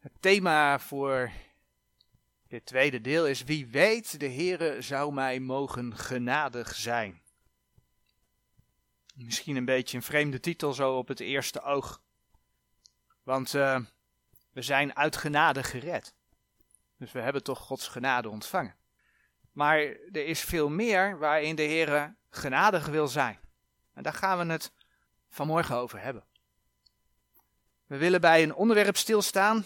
Het thema voor dit tweede deel is wie weet, de Heere zou mij mogen genadig zijn. Misschien een beetje een vreemde titel zo op het eerste oog. Want uh, we zijn uit genade gered. Dus we hebben toch Gods genade ontvangen. Maar er is veel meer waarin de Heere genadig wil zijn. En daar gaan we het vanmorgen over hebben. We willen bij een onderwerp stilstaan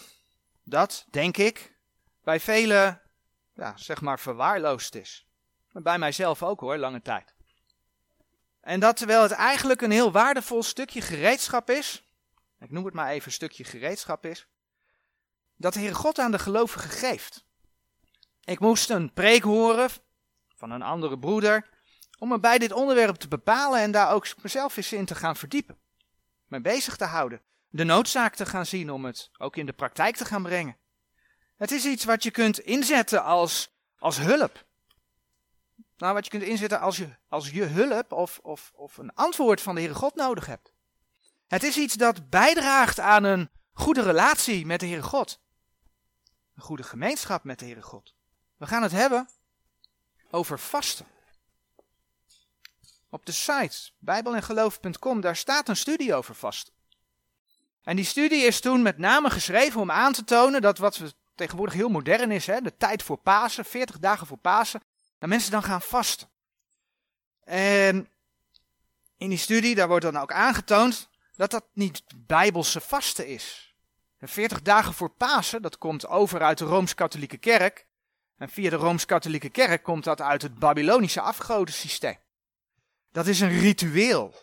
dat, denk ik, bij velen, ja, zeg maar, verwaarloosd is. Bij mijzelf ook hoor, lange tijd. En dat terwijl het eigenlijk een heel waardevol stukje gereedschap is, ik noem het maar even stukje gereedschap is, dat de Heer God aan de gelovigen geeft. Ik moest een preek horen van een andere broeder, om me bij dit onderwerp te bepalen en daar ook mezelf eens in te gaan verdiepen. Me bezig te houden de noodzaak te gaan zien om het ook in de praktijk te gaan brengen. Het is iets wat je kunt inzetten als, als hulp. Nou, wat je kunt inzetten als je, als je hulp of, of, of een antwoord van de Heere God nodig hebt. Het is iets dat bijdraagt aan een goede relatie met de Heere God. Een goede gemeenschap met de Heere God. We gaan het hebben over vasten. Op de site bijbelengeloof.com, daar staat een studie over vasten. En die studie is toen met name geschreven om aan te tonen dat wat we tegenwoordig heel modern is, hè, de tijd voor Pasen, 40 dagen voor Pasen, dat mensen dan gaan vasten. En in die studie, daar wordt dan ook aangetoond dat dat niet bijbelse vasten is. De 40 dagen voor Pasen, dat komt over uit de Rooms-Katholieke Kerk. En via de Rooms-Katholieke Kerk komt dat uit het Babylonische afgodensysteem. Dat is een ritueel.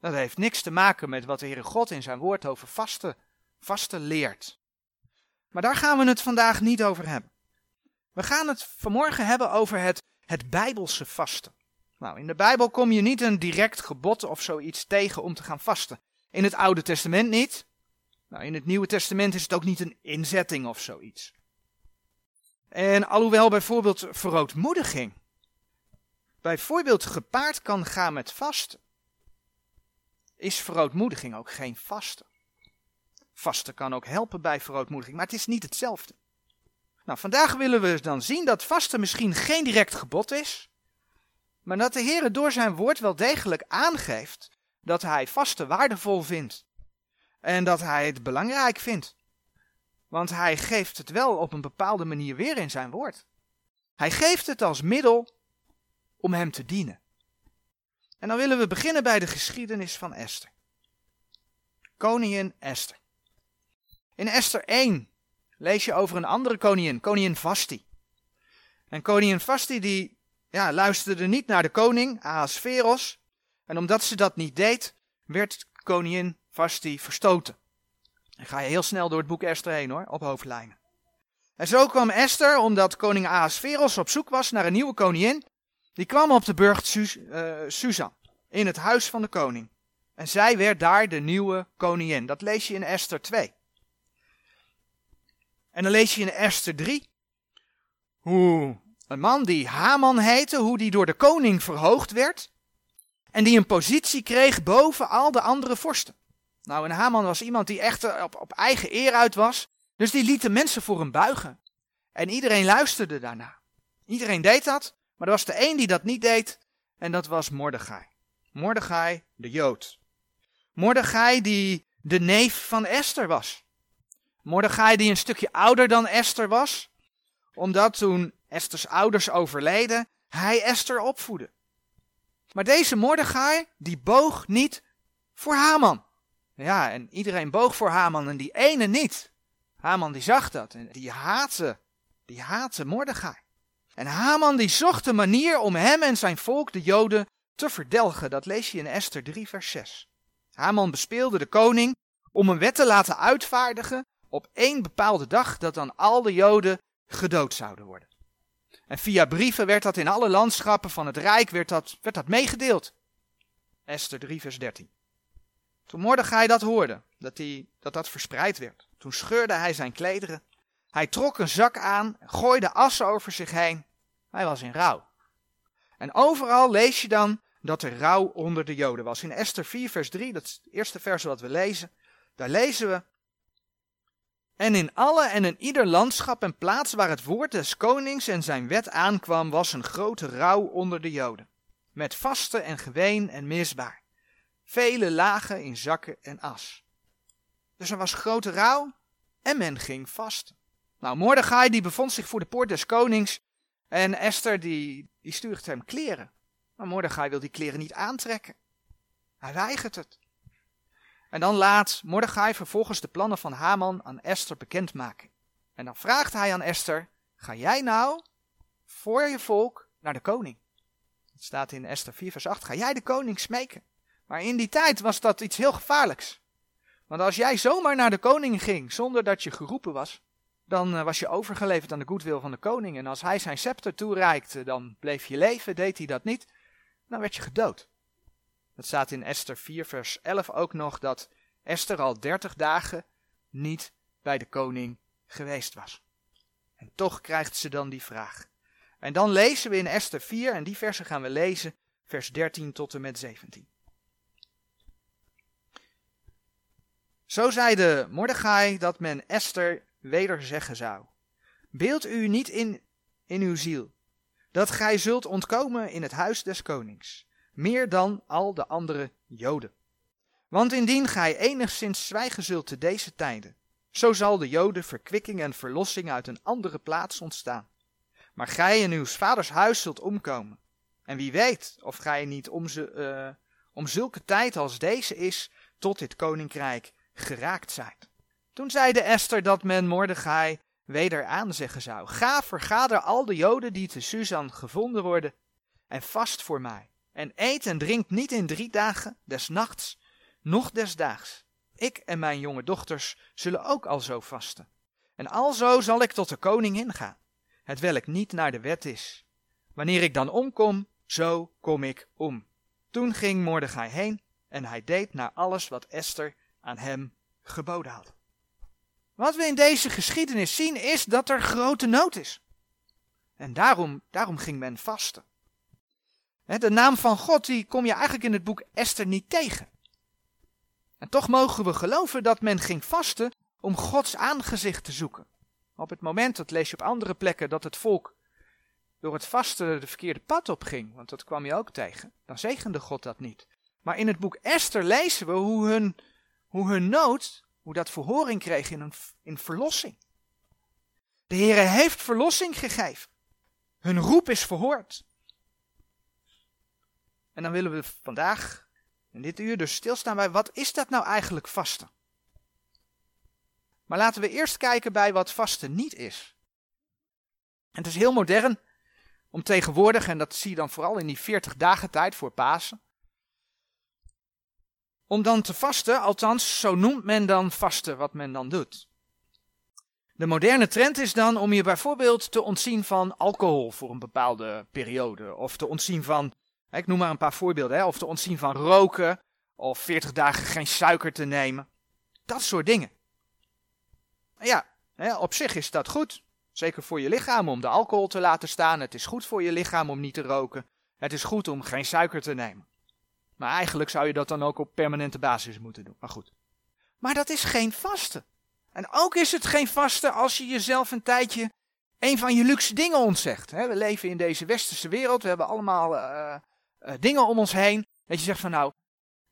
Dat heeft niks te maken met wat de Heere God in zijn woord over vasten, vasten leert. Maar daar gaan we het vandaag niet over hebben. We gaan het vanmorgen hebben over het, het Bijbelse vasten. Nou, in de Bijbel kom je niet een direct gebod of zoiets tegen om te gaan vasten. In het Oude Testament niet. Nou, in het Nieuwe Testament is het ook niet een inzetting of zoiets. En alhoewel bijvoorbeeld verootmoediging bijvoorbeeld gepaard kan gaan met vasten, is verootmoediging ook geen vasten. Vasten kan ook helpen bij verootmoediging, maar het is niet hetzelfde. Nou, vandaag willen we dan zien dat vasten misschien geen direct gebod is, maar dat de Heer door zijn woord wel degelijk aangeeft dat hij vasten waardevol vindt en dat hij het belangrijk vindt. Want hij geeft het wel op een bepaalde manier weer in zijn woord. Hij geeft het als middel om hem te dienen. En dan willen we beginnen bij de geschiedenis van Esther. Koningin Esther. In Esther 1 lees je over een andere koningin, koningin Vasti. En koningin Vasti die ja, luisterde niet naar de koning, Ahasveros. En omdat ze dat niet deed, werd koningin Vasti verstoten. Dan ga je heel snel door het boek Esther heen hoor, op hoofdlijnen. En zo kwam Esther, omdat koning Ahasveros op zoek was naar een nieuwe koningin, die kwam op de burcht uh, Susan, in het huis van de koning. En zij werd daar de nieuwe koningin. Dat lees je in Esther 2. En dan lees je in Esther 3 hoe een man die Haman heette, hoe die door de koning verhoogd werd. En die een positie kreeg boven al de andere vorsten. Nou, en Haman was iemand die echt op, op eigen eer uit was. Dus die liet de mensen voor hem buigen. En iedereen luisterde daarna. Iedereen deed dat. Maar er was de één die dat niet deed en dat was Mordechai. Mordechai de Jood. Mordechai die de neef van Esther was. Mordechai die een stukje ouder dan Esther was, omdat toen Esters ouders overleden, hij Esther opvoedde. Maar deze Mordechai, die boog niet voor Haman. Ja, en iedereen boog voor Haman en die ene niet. Haman die zag dat en die haatte, die haatte Mordechai. En Haman die zocht een manier om hem en zijn volk, de Joden, te verdelgen. Dat lees je in Esther 3, vers 6. Haman bespeelde de koning om een wet te laten uitvaardigen op één bepaalde dag dat dan al de Joden gedood zouden worden. En via brieven werd dat in alle landschappen van het Rijk werd dat, werd dat meegedeeld. Esther 3, vers 13. Toen Mordechai dat hoorde, dat, die, dat dat verspreid werd, toen scheurde hij zijn klederen. Hij trok een zak aan, gooide assen over zich heen hij was in rouw. En overal lees je dan dat er rouw onder de Joden was. In Esther 4, vers 3, dat is het eerste vers wat we lezen. Daar lezen we. En in alle en in ieder landschap en plaats waar het woord des konings en zijn wet aankwam, was een grote rouw onder de Joden. Met vasten en geween en misbaar. Vele lagen in zakken en as. Dus er was grote rouw en men ging vasten. Nou, Mordechai die bevond zich voor de poort des konings en Esther die, die stuurt hem kleren. Maar Mordechai wil die kleren niet aantrekken. Hij weigert het. En dan laat Mordechai vervolgens de plannen van Haman aan Esther bekendmaken. En dan vraagt hij aan Esther, ga jij nou voor je volk naar de koning? Het staat in Esther 4 vers 8, ga jij de koning smeken? Maar in die tijd was dat iets heel gevaarlijks. Want als jij zomaar naar de koning ging zonder dat je geroepen was, dan eh, was je overgeleverd aan de goedwil van de koning. En als hij zijn scepter toereikte, dan bleef je leven. Deed hij dat niet, dan werd je gedood. Het staat in Esther 4, vers 11 ook nog dat Esther al 30 dagen niet bij de koning geweest was. En toch krijgt ze dan die vraag. En dan lezen we in Esther 4, en die versen gaan we lezen, vers 13 tot en met 17. Zo zeide Mordechai dat men Esther weder zeggen zou. Beeld u niet in, in uw ziel, dat gij zult ontkomen in het huis des konings, meer dan al de andere Joden. Want indien gij enigszins zwijgen zult te deze tijden, zo zal de Joden verkwikking en verlossing uit een andere plaats ontstaan. Maar gij in uw vaders huis zult omkomen. En wie weet of gij niet om, ze, uh, om zulke tijd als deze is, tot dit koninkrijk geraakt zijt. Toen zeide Esther dat men Mordechai weder aanzeggen zou. Ga, vergader al de Joden die te Susan gevonden worden, en vast voor mij. En eet en drink niet in drie dagen, des nachts, noch des daags. Ik en mijn jonge dochters zullen ook al zo vasten. En alzo zal ik tot de koning ingaan, het welk niet naar de wet is. Wanneer ik dan omkom, zo kom ik om. Toen ging Mordechai heen en hij deed naar alles wat Esther aan hem geboden had. Wat we in deze geschiedenis zien is dat er grote nood is. En daarom, daarom ging men vasten. De naam van God die kom je eigenlijk in het boek Esther niet tegen. En toch mogen we geloven dat men ging vasten om Gods aangezicht te zoeken. Op het moment, dat lees je op andere plekken, dat het volk door het vasten de verkeerde pad op ging, want dat kwam je ook tegen, dan zegende God dat niet. Maar in het boek Esther lezen we hoe hun, hoe hun nood hoe dat verhoring kreeg in, een, in verlossing. De Heere heeft verlossing gegeven. Hun roep is verhoord. En dan willen we vandaag, in dit uur, dus stilstaan bij wat is dat nou eigenlijk vasten? Maar laten we eerst kijken bij wat vasten niet is. En het is heel modern om tegenwoordig, en dat zie je dan vooral in die 40 dagen tijd voor Pasen, om dan te vasten, althans zo noemt men dan vasten wat men dan doet. De moderne trend is dan om je bijvoorbeeld te ontzien van alcohol voor een bepaalde periode. Of te ontzien van, ik noem maar een paar voorbeelden, of te ontzien van roken. Of 40 dagen geen suiker te nemen. Dat soort dingen. Ja, op zich is dat goed. Zeker voor je lichaam om de alcohol te laten staan. Het is goed voor je lichaam om niet te roken. Het is goed om geen suiker te nemen. Maar eigenlijk zou je dat dan ook op permanente basis moeten doen. Maar goed. Maar dat is geen vaste. En ook is het geen vaste als je jezelf een tijdje een van je luxe dingen ontzegt. We leven in deze westerse wereld, we hebben allemaal uh, uh, dingen om ons heen. Dat je zegt van nou,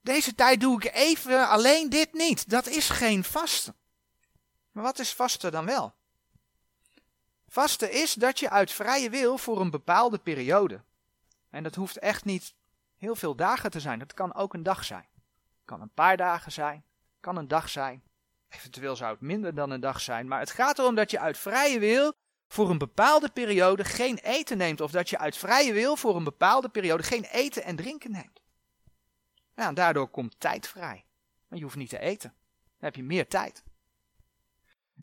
deze tijd doe ik even alleen dit niet. Dat is geen vaste. Maar wat is vaste dan wel? Vaste is dat je uit vrije wil voor een bepaalde periode. En dat hoeft echt niet heel veel dagen te zijn. Dat kan ook een dag zijn. Kan een paar dagen zijn, kan een dag zijn. Eventueel zou het minder dan een dag zijn, maar het gaat erom dat je uit vrije wil voor een bepaalde periode geen eten neemt. Of dat je uit vrije wil voor een bepaalde periode geen eten en drinken neemt. En daardoor komt tijd vrij. Je hoeft niet te eten. Dan heb je meer tijd.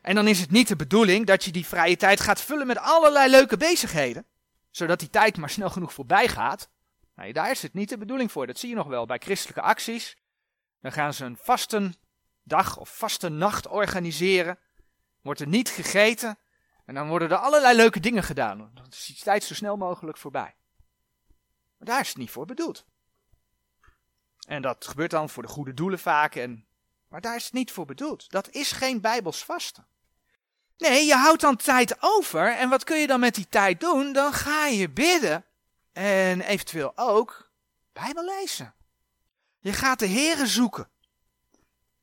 En dan is het niet de bedoeling dat je die vrije tijd gaat vullen met allerlei leuke bezigheden. Zodat die tijd maar snel genoeg voorbij gaat. Nee, daar is het niet de bedoeling voor. Dat zie je nog wel bij christelijke acties. Dan gaan ze een vaste dag of vaste nacht organiseren. Wordt er niet gegeten. En dan worden er allerlei leuke dingen gedaan. Dan is die tijd zo snel mogelijk voorbij. Maar daar is het niet voor bedoeld. En dat gebeurt dan voor de goede doelen vaak. En, maar daar is het niet voor bedoeld. Dat is geen bijbels vasten. Nee, je houdt dan tijd over. En wat kun je dan met die tijd doen? Dan ga je bidden. En eventueel ook Bijbel lezen. Je gaat de Here zoeken.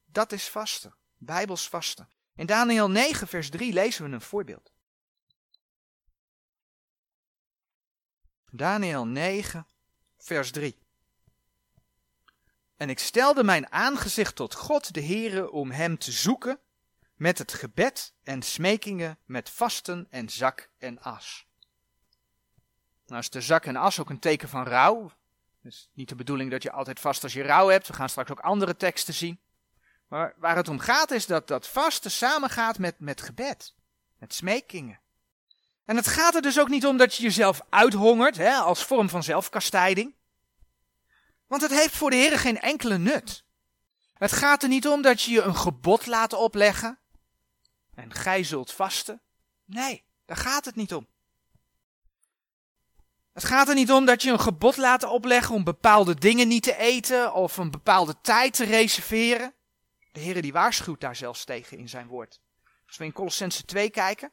Dat is vasten. Bijbels vasten. In Daniel 9, vers 3 lezen we een voorbeeld. Daniel 9, vers 3. En ik stelde mijn aangezicht tot God de Heere om hem te zoeken met het gebed en smekingen, met vasten en zak en as. Nou is de zak en as ook een teken van rouw. Dus niet de bedoeling dat je altijd vast als je rouw hebt. We gaan straks ook andere teksten zien. Maar waar het om gaat is dat dat vasten samengaat met, met gebed. Met smekingen. En het gaat er dus ook niet om dat je jezelf uithongert hè, als vorm van zelfkastijding. Want het heeft voor de Heer geen enkele nut. Het gaat er niet om dat je je een gebod laat opleggen. En gij zult vasten. Nee, daar gaat het niet om. Het gaat er niet om dat je een gebod laat opleggen om bepaalde dingen niet te eten of een bepaalde tijd te reserveren. De Heer die waarschuwt daar zelfs tegen in zijn woord. Als we in Colossense 2 kijken.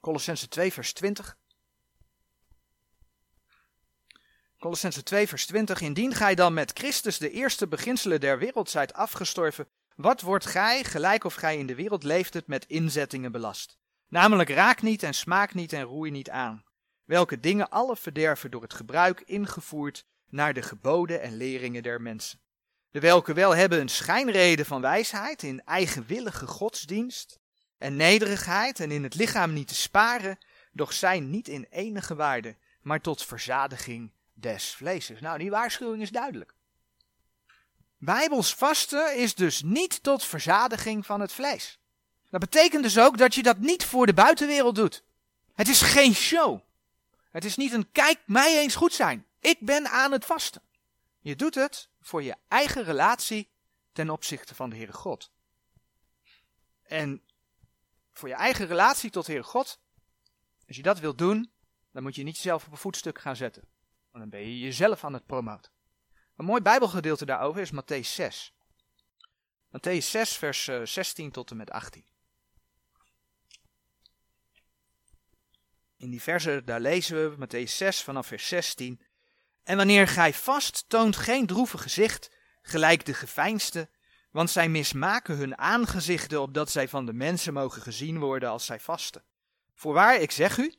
Colossense 2 vers 20. Colossense 2 vers 20. Indien gij dan met Christus de eerste beginselen der wereld zijt afgestorven, wat wordt gij, gelijk of gij in de wereld leeft het, met inzettingen belast? Namelijk raak niet en smaak niet en roei niet aan. Welke dingen alle verderven door het gebruik ingevoerd naar de geboden en leringen der mensen. De welke wel hebben een schijnreden van wijsheid in eigenwillige godsdienst en nederigheid en in het lichaam niet te sparen, doch zijn niet in enige waarde, maar tot verzadiging des vleeses. Nou, die waarschuwing is duidelijk. Bijbels vasten is dus niet tot verzadiging van het vlees. Dat betekent dus ook dat je dat niet voor de buitenwereld doet. Het is geen show. Het is niet een kijk mij eens goed zijn. Ik ben aan het vasten. Je doet het voor je eigen relatie ten opzichte van de Heere God. En voor je eigen relatie tot Heere God, als je dat wilt doen, dan moet je niet jezelf op een voetstuk gaan zetten. Want dan ben je jezelf aan het promoten. Een mooi Bijbelgedeelte daarover is Matthäus 6. Matthäus 6, vers 16 eh, tot en met 18. In die verse, daar lezen we Matthäus 6 vanaf vers 16. En wanneer gij vast, toont geen droevig gezicht, gelijk de geveinste, want zij mismaken hun aangezichten, opdat zij van de mensen mogen gezien worden als zij vasten. Voorwaar, ik zeg u,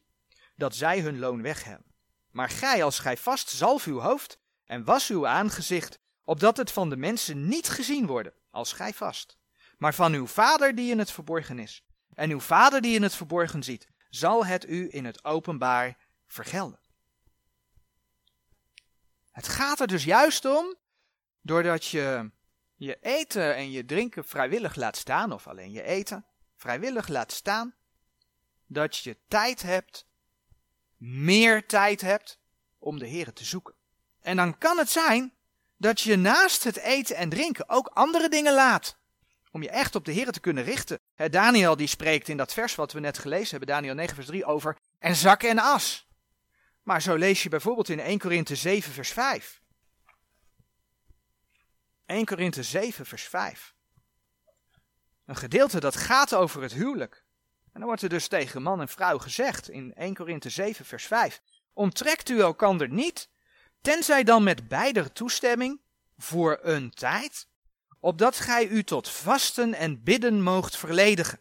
dat zij hun loon weg hebben. Maar gij, als gij vast, zalf uw hoofd en was uw aangezicht, opdat het van de mensen niet gezien worden, als gij vast, maar van uw vader die in het verborgen is. En uw vader die in het verborgen ziet, zal het u in het openbaar vergelden. Het gaat er dus juist om, doordat je je eten en je drinken vrijwillig laat staan, of alleen je eten vrijwillig laat staan, dat je tijd hebt, meer tijd hebt om de Heer te zoeken. En dan kan het zijn dat je naast het eten en drinken ook andere dingen laat. Om je echt op de Heer te kunnen richten. Daniel die spreekt in dat vers wat we net gelezen hebben, Daniel 9 vers 3, over en zak en as. Maar zo lees je bijvoorbeeld in 1 Korinthe 7 vers 5. 1 Korinthe 7 vers 5. Een gedeelte dat gaat over het huwelijk. En dan wordt er dus tegen man en vrouw gezegd in 1 Korinthe 7 vers 5. Onttrekt u elkander niet, tenzij dan met beider toestemming, voor een tijd, opdat gij u tot vasten en bidden moogt verledigen.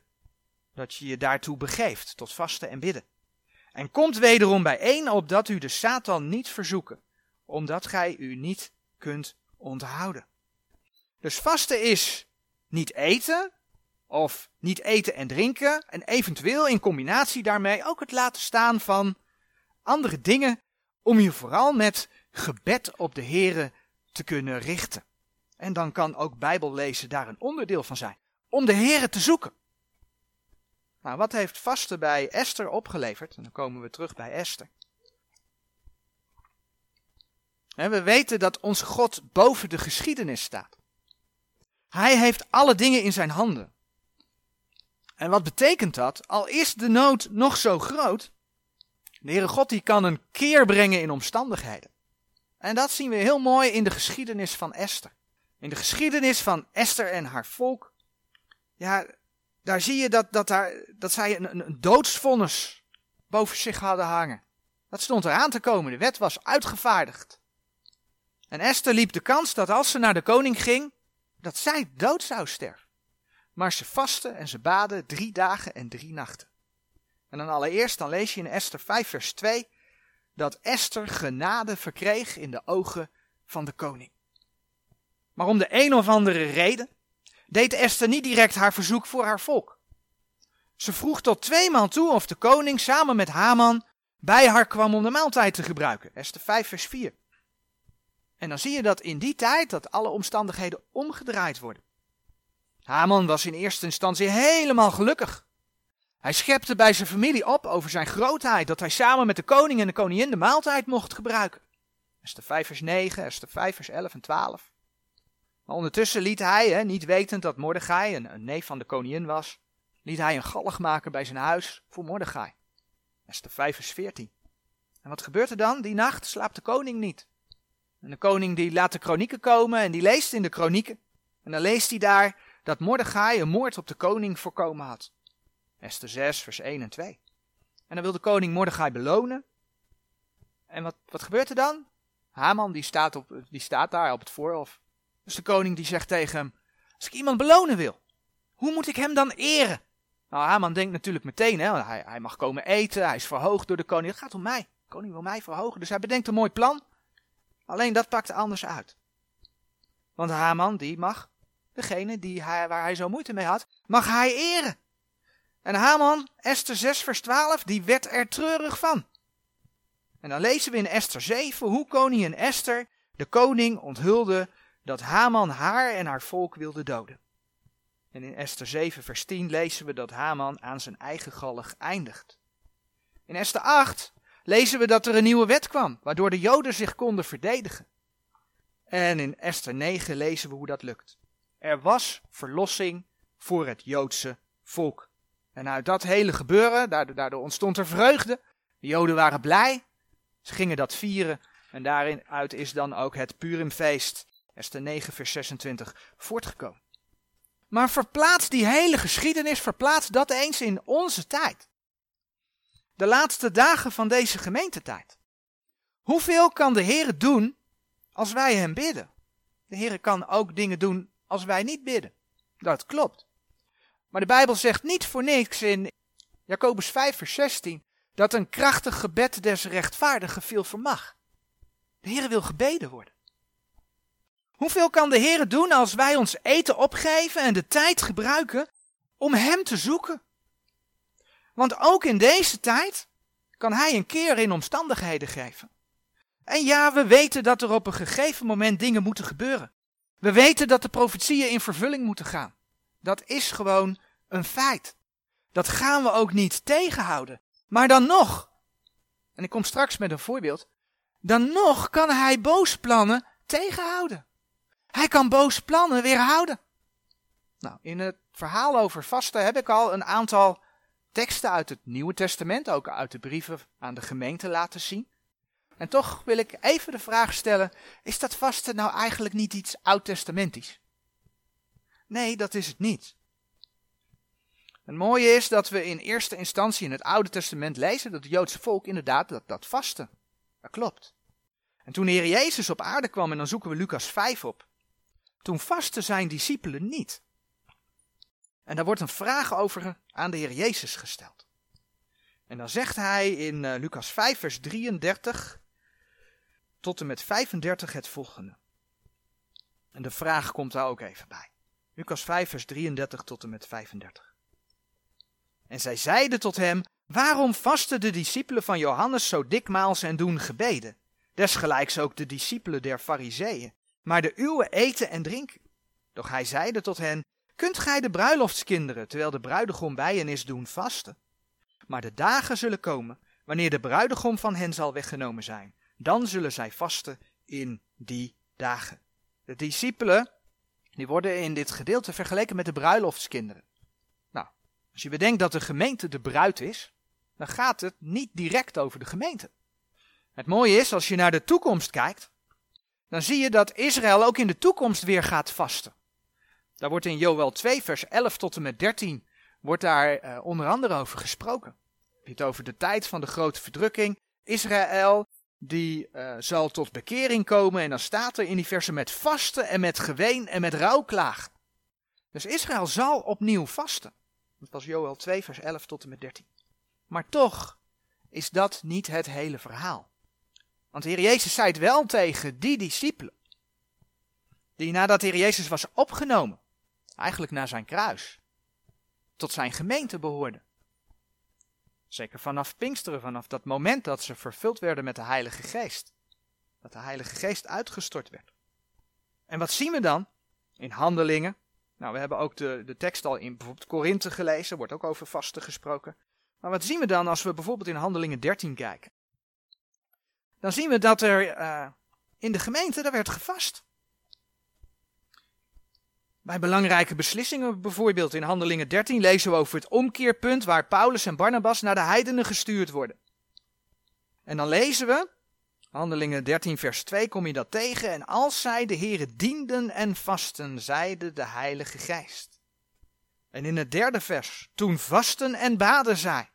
Dat je je daartoe begeeft, tot vasten en bidden. En komt wederom bijeen, opdat u de Satan niet verzoeken, omdat gij u niet kunt onthouden. Dus vasten is niet eten, of niet eten en drinken, en eventueel in combinatie daarmee ook het laten staan van andere dingen, om je vooral met gebed op de Here te kunnen richten. En dan kan ook Bijbellezen daar een onderdeel van zijn. Om de Here te zoeken. Nou, wat heeft vasten bij Esther opgeleverd? En dan komen we terug bij Esther. En we weten dat onze God boven de geschiedenis staat. Hij heeft alle dingen in zijn handen. En wat betekent dat? Al is de nood nog zo groot, de Heere God die kan een keer brengen in omstandigheden. En dat zien we heel mooi in de geschiedenis van Esther. In de geschiedenis van Esther en haar volk ja, daar zie je dat, dat, daar, dat zij een, een doodsvonnis boven zich hadden hangen. Dat stond eraan te komen, de wet was uitgevaardigd. En Esther liep de kans dat als ze naar de koning ging, dat zij dood zou sterven. Maar ze vastte en ze baden drie dagen en drie nachten. En dan allereerst, dan lees je in Esther 5 vers 2, dat Esther genade verkreeg in de ogen van de koning. Maar om de een of andere reden deed Esther niet direct haar verzoek voor haar volk. Ze vroeg tot tweemaal toe of de koning samen met Haman bij haar kwam om de maaltijd te gebruiken. Esther 5 vers 4. En dan zie je dat in die tijd dat alle omstandigheden omgedraaid worden. Haman was in eerste instantie helemaal gelukkig. Hij schepte bij zijn familie op over zijn grootheid, dat hij samen met de koning en de koningin de maaltijd mocht gebruiken. Esther 5 vers 9, Esther 5 vers 11 en 12. Maar ondertussen liet hij, hè, niet wetend dat Mordechai een, een neef van de koningin was, liet hij een gallig maken bij zijn huis voor Mordechai. Esther 5 vers 14. En wat gebeurt er dan? Die nacht slaapt de koning niet. En de koning die laat de kronieken komen en die leest in de kronieken. En dan leest hij daar dat Mordechai een moord op de koning voorkomen had. Esther 6 vers 1 en 2. En dan wil de koning Mordechai belonen. En wat, wat gebeurt er dan? Haman die staat, op, die staat daar op het voorhof. Dus de koning die zegt tegen hem, als ik iemand belonen wil, hoe moet ik hem dan eren? Nou, Haman denkt natuurlijk meteen, hè, hij, mag komen eten, hij is verhoogd door de koning. Het gaat om mij. De koning wil mij verhogen, dus hij bedenkt een mooi plan. Alleen dat pakt anders uit. Want Haman, die mag, degene die hij, waar hij zo moeite mee had, mag hij eren. En Haman, Esther 6 vers 12, die werd er treurig van. En dan lezen we in Esther 7 hoe koningin Esther de koning onthulde dat Haman haar en haar volk wilde doden. En in Esther 7 vers 10 lezen we dat Haman aan zijn eigen gallig eindigt. In Esther 8 lezen we dat er een nieuwe wet kwam, waardoor de Joden zich konden verdedigen. En in Esther 9 lezen we hoe dat lukt. Er was verlossing voor het Joodse volk. En uit dat hele gebeuren, daardoor ontstond er vreugde. De Joden waren blij. Ze gingen dat vieren. En daaruit is dan ook het Purimfeest, Esther 9 vers 26, voortgekomen. Maar verplaats die hele geschiedenis, verplaats dat eens in onze tijd. De laatste dagen van deze gemeentetijd. Hoeveel kan de Heer doen als wij hem bidden? De Heer kan ook dingen doen als wij niet bidden. Dat klopt. Maar de Bijbel zegt niet voor niks in Jacobus 5 vers 16 dat een krachtig gebed des rechtvaardigen veel vermag. De Heer wil gebeden worden. Hoeveel kan de Heer doen als wij ons eten opgeven en de tijd gebruiken om Hem te zoeken? Want ook in deze tijd kan Hij een keer in omstandigheden geven. En ja, we weten dat er op een gegeven moment dingen moeten gebeuren. We weten dat de profetieën in vervulling moeten gaan. Dat is gewoon een feit. Dat gaan we ook niet tegenhouden. Maar dan nog, en ik kom straks met een voorbeeld, dan nog kan hij boos plannen tegenhouden. Hij kan boos plannen weerhouden. Nou, in het verhaal over vasten heb ik al een aantal teksten uit het Nieuwe Testament, ook uit de brieven aan de gemeente laten zien. En toch wil ik even de vraag stellen: is dat vasten nou eigenlijk niet iets oud-testamentisch? Nee, dat is het niet. Het mooie is dat we in eerste instantie in het Oude Testament lezen dat het Joodse volk inderdaad dat, dat vaste. Dat klopt. En toen de Heer Jezus op aarde kwam, en dan zoeken we Lucas 5 op, toen vasten zijn discipelen niet. En daar wordt een vraag over aan de Heer Jezus gesteld. En dan zegt hij in uh, Lucas 5, vers 33 tot en met 35 het volgende. En de vraag komt daar ook even bij. Lucas 5, vers 33 tot en met 35. En zij zeiden tot hem, waarom vasten de discipelen van Johannes zo dikmaals en doen gebeden? Desgelijks ook de discipelen der fariseeën, maar de uwe eten en drinken. Doch hij zeide tot hen, kunt gij de bruiloftskinderen, terwijl de bruidegom bij hen is, doen vasten? Maar de dagen zullen komen, wanneer de bruidegom van hen zal weggenomen zijn. Dan zullen zij vasten in die dagen. De discipelen, die worden in dit gedeelte vergeleken met de bruiloftskinderen. Nou, als je bedenkt dat de gemeente de bruid is, dan gaat het niet direct over de gemeente. Het mooie is, als je naar de toekomst kijkt, dan zie je dat Israël ook in de toekomst weer gaat vasten. Daar wordt in Joel 2, vers 11 tot en met 13, wordt daar uh, onder andere over gesproken. Je het over de tijd van de grote verdrukking. Israël, die uh, zal tot bekering komen. En dan staat er in die versen met vasten en met geween en met rouwklagen. Dus Israël zal opnieuw vasten. Dat was Joel 2, vers 11 tot en met 13. Maar toch is dat niet het hele verhaal. Want de Heer Jezus zei het wel tegen die discipelen. Die nadat de Heer Jezus was opgenomen, eigenlijk naar zijn kruis, tot zijn gemeente behoorden. Zeker vanaf Pinksteren, vanaf dat moment dat ze vervuld werden met de Heilige Geest. Dat de Heilige Geest uitgestort werd. En wat zien we dan? In handelingen. Nou, we hebben ook de, de tekst al in bijvoorbeeld Korinthe gelezen, wordt ook over vasten gesproken. Maar wat zien we dan als we bijvoorbeeld in Handelingen 13 kijken? Dan zien we dat er uh, in de gemeente, daar werd gevast. Bij belangrijke beslissingen, bijvoorbeeld in Handelingen 13, lezen we over het omkeerpunt waar Paulus en Barnabas naar de heidenen gestuurd worden. En dan lezen we, Handelingen 13, vers 2, kom je dat tegen. En als zij de Heren dienden en vasten, zeide de Heilige Geest. En in het derde vers, toen vasten en baden zij.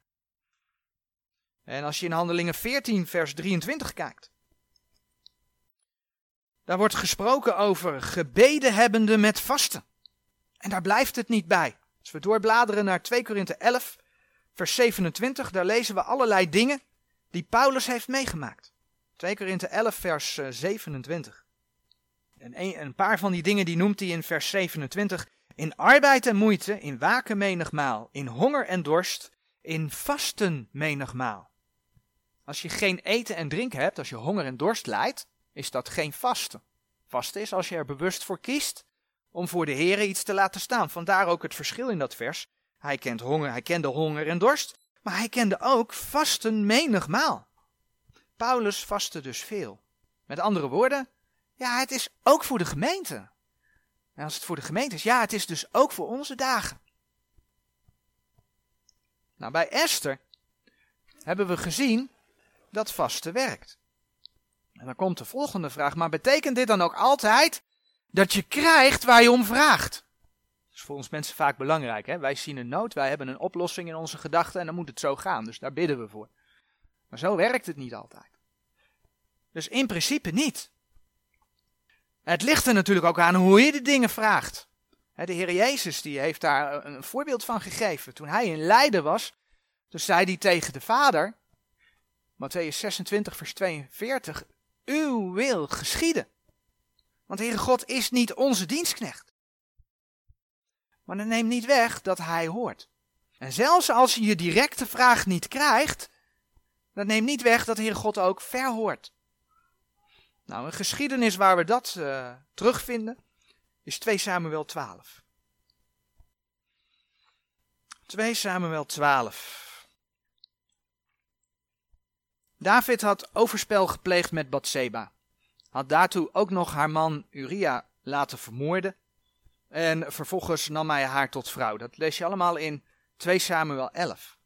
En als je in Handelingen 14, vers 23 kijkt, daar wordt gesproken over gebeden hebbende met vasten. En daar blijft het niet bij. Als we doorbladeren naar 2 Korinthe 11, vers 27, daar lezen we allerlei dingen die Paulus heeft meegemaakt. 2 Korinthe 11, vers 27. Eh, en een, een paar van die dingen die noemt hij in vers 27. In arbeid en moeite, in waken menigmaal, in honger en dorst, in vasten menigmaal. Als je geen eten en drinken hebt, als je honger en dorst lijdt, is dat geen vasten. Vasten is als je er bewust voor kiest om voor de Heer iets te laten staan. Vandaar ook het verschil in dat vers. Hij kent honger, hij kende honger en dorst, maar hij kende ook vasten menigmaal. Paulus vastte dus veel. Met andere woorden, ja, het is ook voor de gemeente. En als het voor de gemeente is, ja, het is dus ook voor onze dagen. Nou, bij Esther hebben we gezien dat vasten werkt. En dan komt de volgende vraag, maar betekent dit dan ook altijd dat je krijgt waar je om vraagt? Dat is voor ons mensen vaak belangrijk. Hè? Wij zien een nood, wij hebben een oplossing in onze gedachten en dan moet het zo gaan. Dus daar bidden we voor. Maar zo werkt het niet altijd. Dus in principe niet. Het ligt er natuurlijk ook aan hoe je de dingen vraagt. De Heer Jezus die heeft daar een voorbeeld van gegeven. Toen hij in Leiden was, toen zei hij tegen de Vader, Matthäus 26, vers 42, uw wil geschieden. Want Heere God is niet onze dienstknecht. Maar dat neemt niet weg dat hij hoort. En zelfs als je je directe vraag niet krijgt, dat neemt niet weg dat Heere God ook verhoort. Nou, een geschiedenis waar we dat uh, terugvinden is 2 Samuel 12. 2 Samuel 12. David had overspel gepleegd met Bathseba. Had daartoe ook nog haar man Uria laten vermoorden. En vervolgens nam hij haar tot vrouw. Dat lees je allemaal in 2 Samuel 11.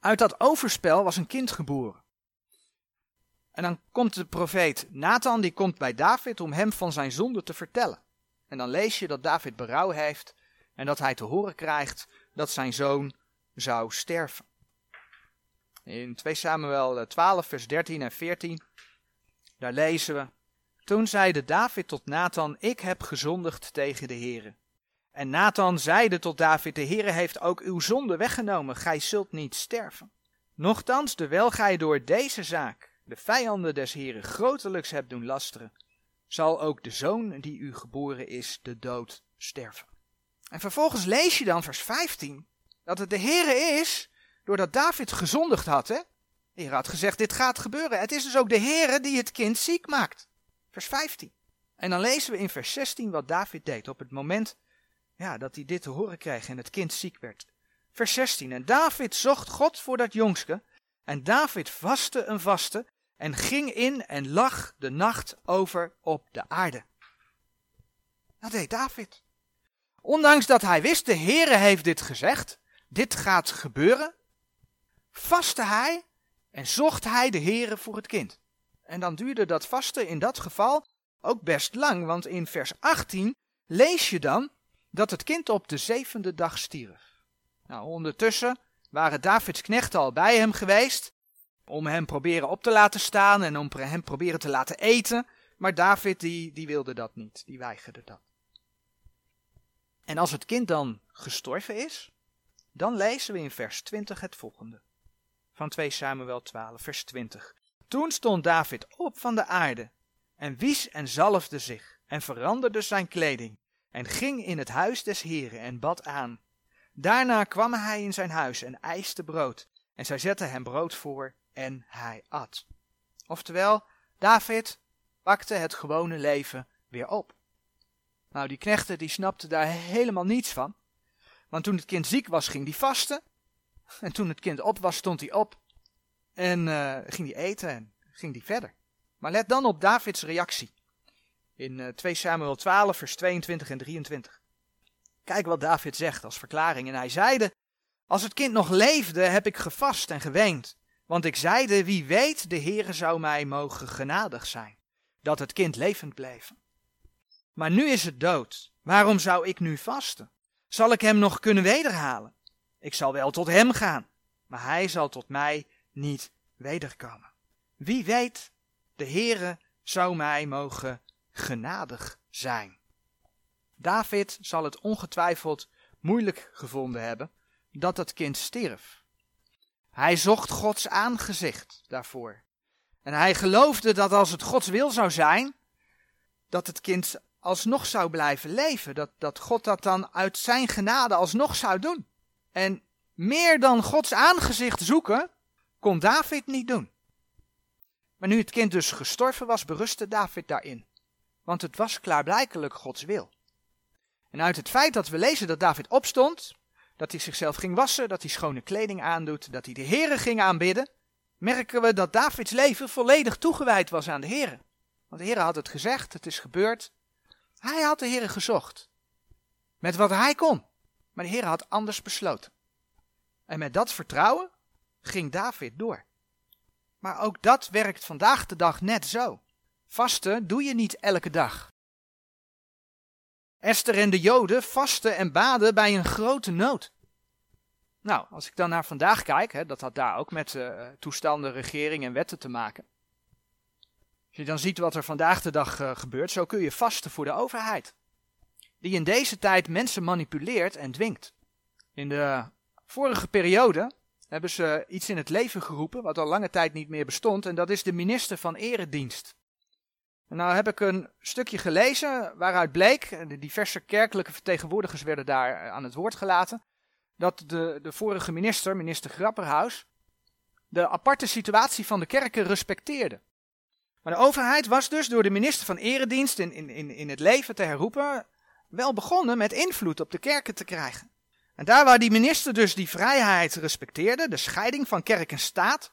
Uit dat overspel was een kind geboren. En dan komt de profeet Nathan, die komt bij David om hem van zijn zonde te vertellen. En dan lees je dat David berouw heeft en dat hij te horen krijgt dat zijn zoon zou sterven. In 2 Samuel 12, vers 13 en 14, daar lezen we. Toen zeide David tot Nathan, ik heb gezondigd tegen de Heere. En Nathan zeide tot David, de Heere heeft ook uw zonde weggenomen, gij zult niet sterven. Nochtans, terwijl gij door deze zaak de vijanden des Heeren grotelijks hebt doen lasteren, zal ook de zoon die u geboren is de dood sterven. En vervolgens lees je dan vers 15, dat het de Heere is doordat David gezondigd had. Hè? De Heer had gezegd, dit gaat gebeuren. Het is dus ook de Heer die het kind ziek maakt. Vers 15. En dan lezen we in vers 16 wat David deed op het moment ja, dat hij dit te horen kreeg en het kind ziek werd. Vers 16. En David zocht God voor dat jongske. En David vastte een vaste en ging in en lag de nacht over op de aarde. Dat deed David. Ondanks dat hij wist, de Heere heeft dit gezegd, dit gaat gebeuren, vastte hij en zocht hij de Heere voor het kind. En dan duurde dat vasten in dat geval ook best lang, want in vers 18 lees je dan dat het kind op de zevende dag stierf. Nou, ondertussen waren Davids knechten al bij hem geweest om hem proberen op te laten staan en om hem proberen te laten eten. Maar David die, die wilde dat niet, die weigerde dat. En als het kind dan gestorven is, dan lezen we in vers 20 het volgende. Van 2 Samuel 12, vers 20. Toen stond David op van de aarde en wies en zalfde zich en veranderde zijn kleding en ging in het huis des heren en bad aan. Daarna kwam hij in zijn huis en eiste brood en zij zette hem brood voor en hij at. Oftewel, David pakte het gewone leven weer op. Nou, die knechten die snapten daar helemaal niets van. Want toen het kind ziek was, ging hij vasten. En toen het kind op was, stond hij op. En uh, ging hij eten en ging hij verder. Maar let dan op Davids reactie. In uh, eh, 2 Samuel 12, vers 22 en 23. Kijk wat David zegt als verklaring. En hij zeide, als het kind nog leefde, heb ik gevast en geweend. Want ik zeide, wie weet, de Heere zou mij mogen genadig zijn, dat het kind levend bleef. Maar nu is het dood. Waarom zou ik nu vasten? Zal ik hem nog kunnen wederhalen? Ik zal wel tot hem gaan, maar hij zal tot mij niet wederkomen. Wie weet, de Heere zou mij mogen genadig zijn. David zal het ongetwijfeld moeilijk gevonden hebben dat het kind stierf. Hij zocht Gods aangezicht daarvoor. En hij geloofde dat als het Gods wil zou zijn, dat het kind alsnog zou blijven leven. Dat, dat God dat dan uit zijn genade alsnog zou doen. En meer dan Gods aangezicht zoeken, kon David niet doen. Maar nu het kind dus gestorven was, berustte David daarin. Want het was klaarblijkelijk Gods wil. En uit het feit dat we lezen dat David opstond, dat hij zichzelf ging wassen, dat hij schone kleding aandoet, dat hij de Heere ging aanbidden, merken we dat Davids leven volledig toegewijd was aan de Heere. Want de Heere had het gezegd, het is gebeurd. Hij had de Heere gezocht. Met wat hij kon. Maar de Heere had anders besloten. En met dat vertrouwen ging David door. Maar ook dat werkt vandaag de dag net zo. Vasten doe je niet elke dag. Esther en de Joden vasten en baden bij een grote nood. Nou, als ik dan naar vandaag kijk, hè, dat had daar ook met uh, toestanden, regering en wetten te maken. Als je dan ziet wat er vandaag de dag uh, gebeurt, zo kun je vasten voor de overheid. Die in deze tijd mensen manipuleert en dwingt. In de vorige periode hebben ze iets in het leven geroepen wat al lange tijd niet meer bestond en dat is de minister van Eredienst. En nou heb ik een stukje gelezen waaruit bleek, de diverse kerkelijke vertegenwoordigers werden daar eh, aan het woord gelaten, dat de, de vorige minister, minister Grapperhaus, de aparte situatie van de kerken respecteerde. Maar de overheid was dus door de minister van Eredienst in, in, in het leven te herroepen, wel begonnen met invloed op de kerken te krijgen. En daar waar die minister dus die vrijheid respecteerde, de scheiding van kerk en staat,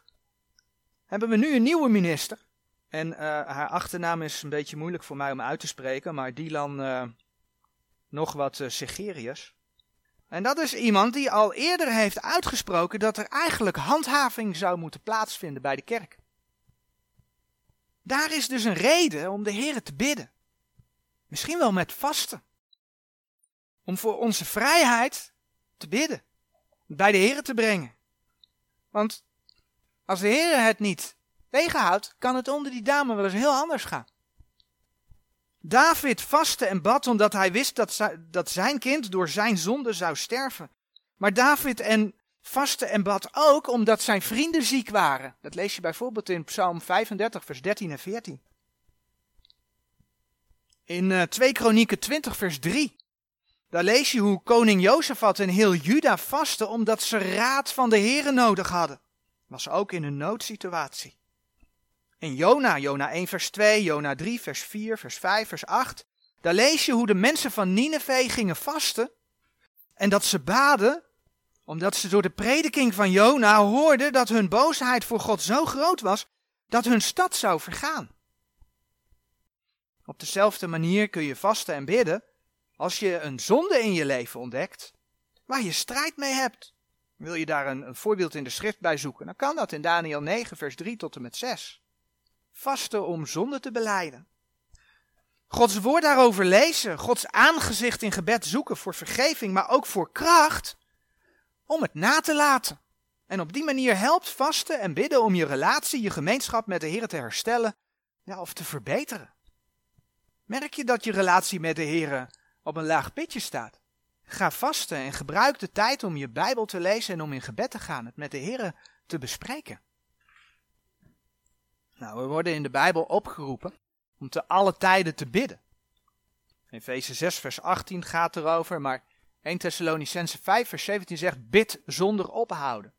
hebben we nu een nieuwe minister. En uh, haar achternaam is een beetje moeilijk voor mij om uit te spreken, maar Dylan uh, nog wat uh, Segerius. En dat is iemand die al eerder heeft uitgesproken dat er eigenlijk handhaving zou moeten plaatsvinden bij de kerk. Daar is dus een reden om de Heer te bidden. Misschien wel met vasten. Om voor onze vrijheid te bidden. Bij de Heer te brengen. Want als de Heer het niet tegenhoudt, kan het onder die dame wel eens heel anders gaan. David vastte en bad omdat hij wist dat, dat zijn kind door zijn zonde zou sterven. Maar David en vastte en bad ook omdat zijn vrienden ziek waren. Dat lees je bijvoorbeeld in Psalm 35, vers 13 en 14. In uh, 2 Kronieken 20, vers 3. Daar lees je hoe koning Jozefat en heel Juda vasten omdat ze raad van de Here nodig hadden. Was ook in een noodsituatie. In Jona, Jona 1 vers 2, Jona 3 vers 4, vers 5, vers 8, daar lees je hoe de mensen van Nineveh gingen vasten en dat ze baden omdat ze door de prediking van Jona hoorden dat hun boosheid voor God zo groot was dat hun stad zou vergaan. Op dezelfde manier kun je vasten en bidden als je een zonde in je leven ontdekt waar je strijd mee hebt. Wil je daar een, voorbeeld in de schrift bij zoeken, dan kan dat in Daniel 9 vers 3 tot en met 6 vasten om zonde te beleiden. Gods woord daarover lezen, Gods aangezicht in gebed zoeken voor vergeving, maar ook voor kracht om het na te laten. En op die manier helpt vasten en bidden om je relatie, je gemeenschap met de Heer te herstellen ja, of te verbeteren. Merk je dat je relatie met de Heer op een laag pitje staat? Ga vasten en gebruik de tijd om je Bijbel te lezen en om in gebed te gaan, het met de Heer te bespreken. Nou, we worden in de Bijbel opgeroepen om te alle tijden te bidden. Efeze 6 vers 18 gaat erover, maar 1 Thessalonicense 5 vers 17 zegt bid zonder ophouden.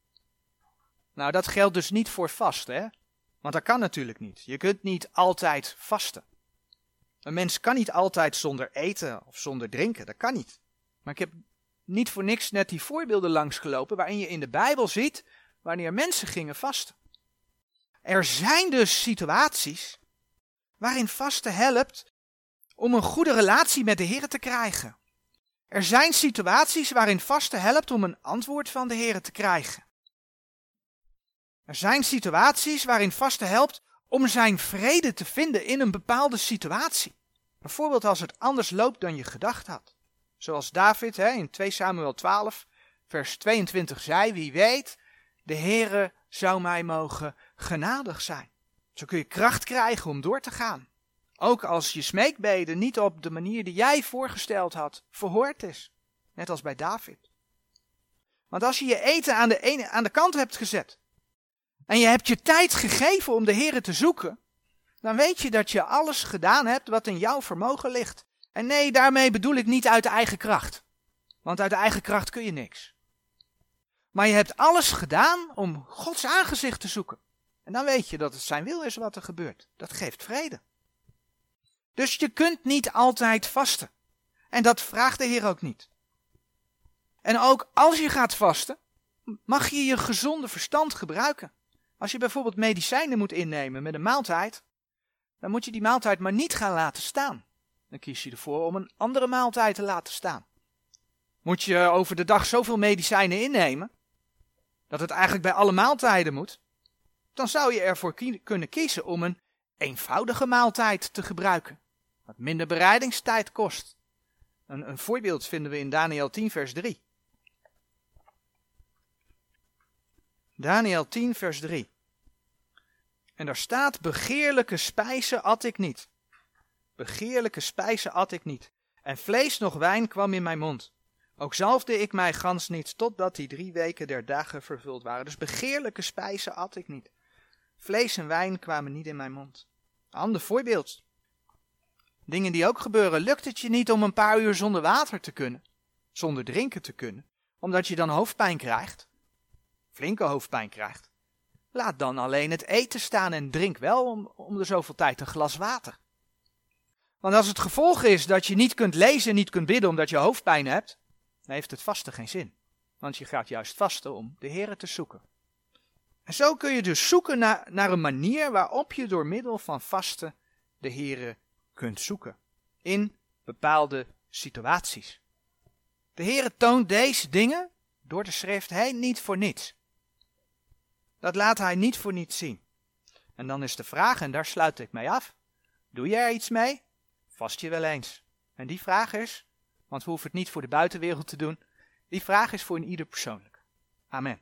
Nou, dat geldt dus niet voor vasten, hè? Want dat kan natuurlijk niet. Je kunt niet altijd vasten. Een mens kan niet altijd zonder eten of zonder drinken, dat kan niet. Maar ik heb niet voor niks net die voorbeelden langsgelopen waarin je in de Bijbel ziet wanneer mensen gingen vasten. Er zijn dus situaties waarin vasten helpt om een goede relatie met de Heer te krijgen. Er zijn situaties waarin vasten helpt om een antwoord van de Heer te krijgen. Er zijn situaties waarin vasten helpt om zijn vrede te vinden in een bepaalde situatie. Bijvoorbeeld als het anders loopt dan je gedacht had. Zoals David hè, in 2 Samuel 12, vers 22 zei, wie weet, de Heere zou mij mogen genadig zijn. Zo kun je kracht krijgen om door te gaan. Ook als je smeekbeden niet op de manier die jij voorgesteld had verhoord is. Net als bij David. Want als je je eten aan de, ene, aan de kant hebt gezet. En je hebt je tijd gegeven om de Heere te zoeken. Dan weet je dat je alles gedaan hebt wat in jouw vermogen ligt. En nee, daarmee bedoel ik niet uit eigen kracht. Want uit eigen kracht kun je niks. Maar je hebt alles gedaan om Gods aangezicht te zoeken. En dan weet je dat het zijn wil is wat er gebeurt. Dat geeft vrede. Dus je kunt niet altijd vasten. En dat vraagt de Heer ook niet. En ook als je gaat vasten, mag je je gezonde verstand gebruiken. Als je bijvoorbeeld medicijnen moet innemen met een maaltijd, dan moet je die maaltijd maar niet gaan laten staan. Dan kies je ervoor om een andere maaltijd te laten staan. Moet je over de dag zoveel medicijnen innemen, dat het eigenlijk bij alle maaltijden moet, dan zou je ervoor kunnen kiezen om een eenvoudige maaltijd te gebruiken, wat minder bereidingstijd kost. Een, een voorbeeld vinden we in Daniel 10, vers 3. Daniel 10, vers 3. En daar staat: Begeerlijke spijzen at ik niet. Begeerlijke spijzen at ik niet. En vlees nog wijn kwam in mijn mond. Ook zalfde ik mij gans niet, totdat die drie weken der dagen vervuld waren. Dus begeerlijke spijzen at ik niet. Vlees en wijn kwamen niet in mijn mond. Ander voorbeeld. Dingen die ook gebeuren. Lukt het je niet om een paar uur zonder water te kunnen? Zonder drinken te kunnen? Omdat je dan hoofdpijn krijgt? Flinke hoofdpijn krijgt? Laat dan alleen het eten staan en drink wel om, om de zoveel tijd een glas water. Want als het gevolg is dat je niet kunt lezen en niet kunt bidden omdat je hoofdpijn hebt, dan heeft het vasten geen zin. Want je gaat juist vasten om de Heer te zoeken. En zo kun je dus zoeken naar, naar een manier waarop je door middel van vasten de Heer kunt zoeken. In bepaalde situaties. De Heer toont deze dingen door de schrift heen niet voor niets. Dat laat hij niet voor niets zien. En dan is de vraag, en daar sluit ik mee af. Doe je er iets mee? Vast je wel eens. En die vraag is, want we hoeven het niet voor de buitenwereld te doen, die vraag is voor een ieder persoonlijk. Amen.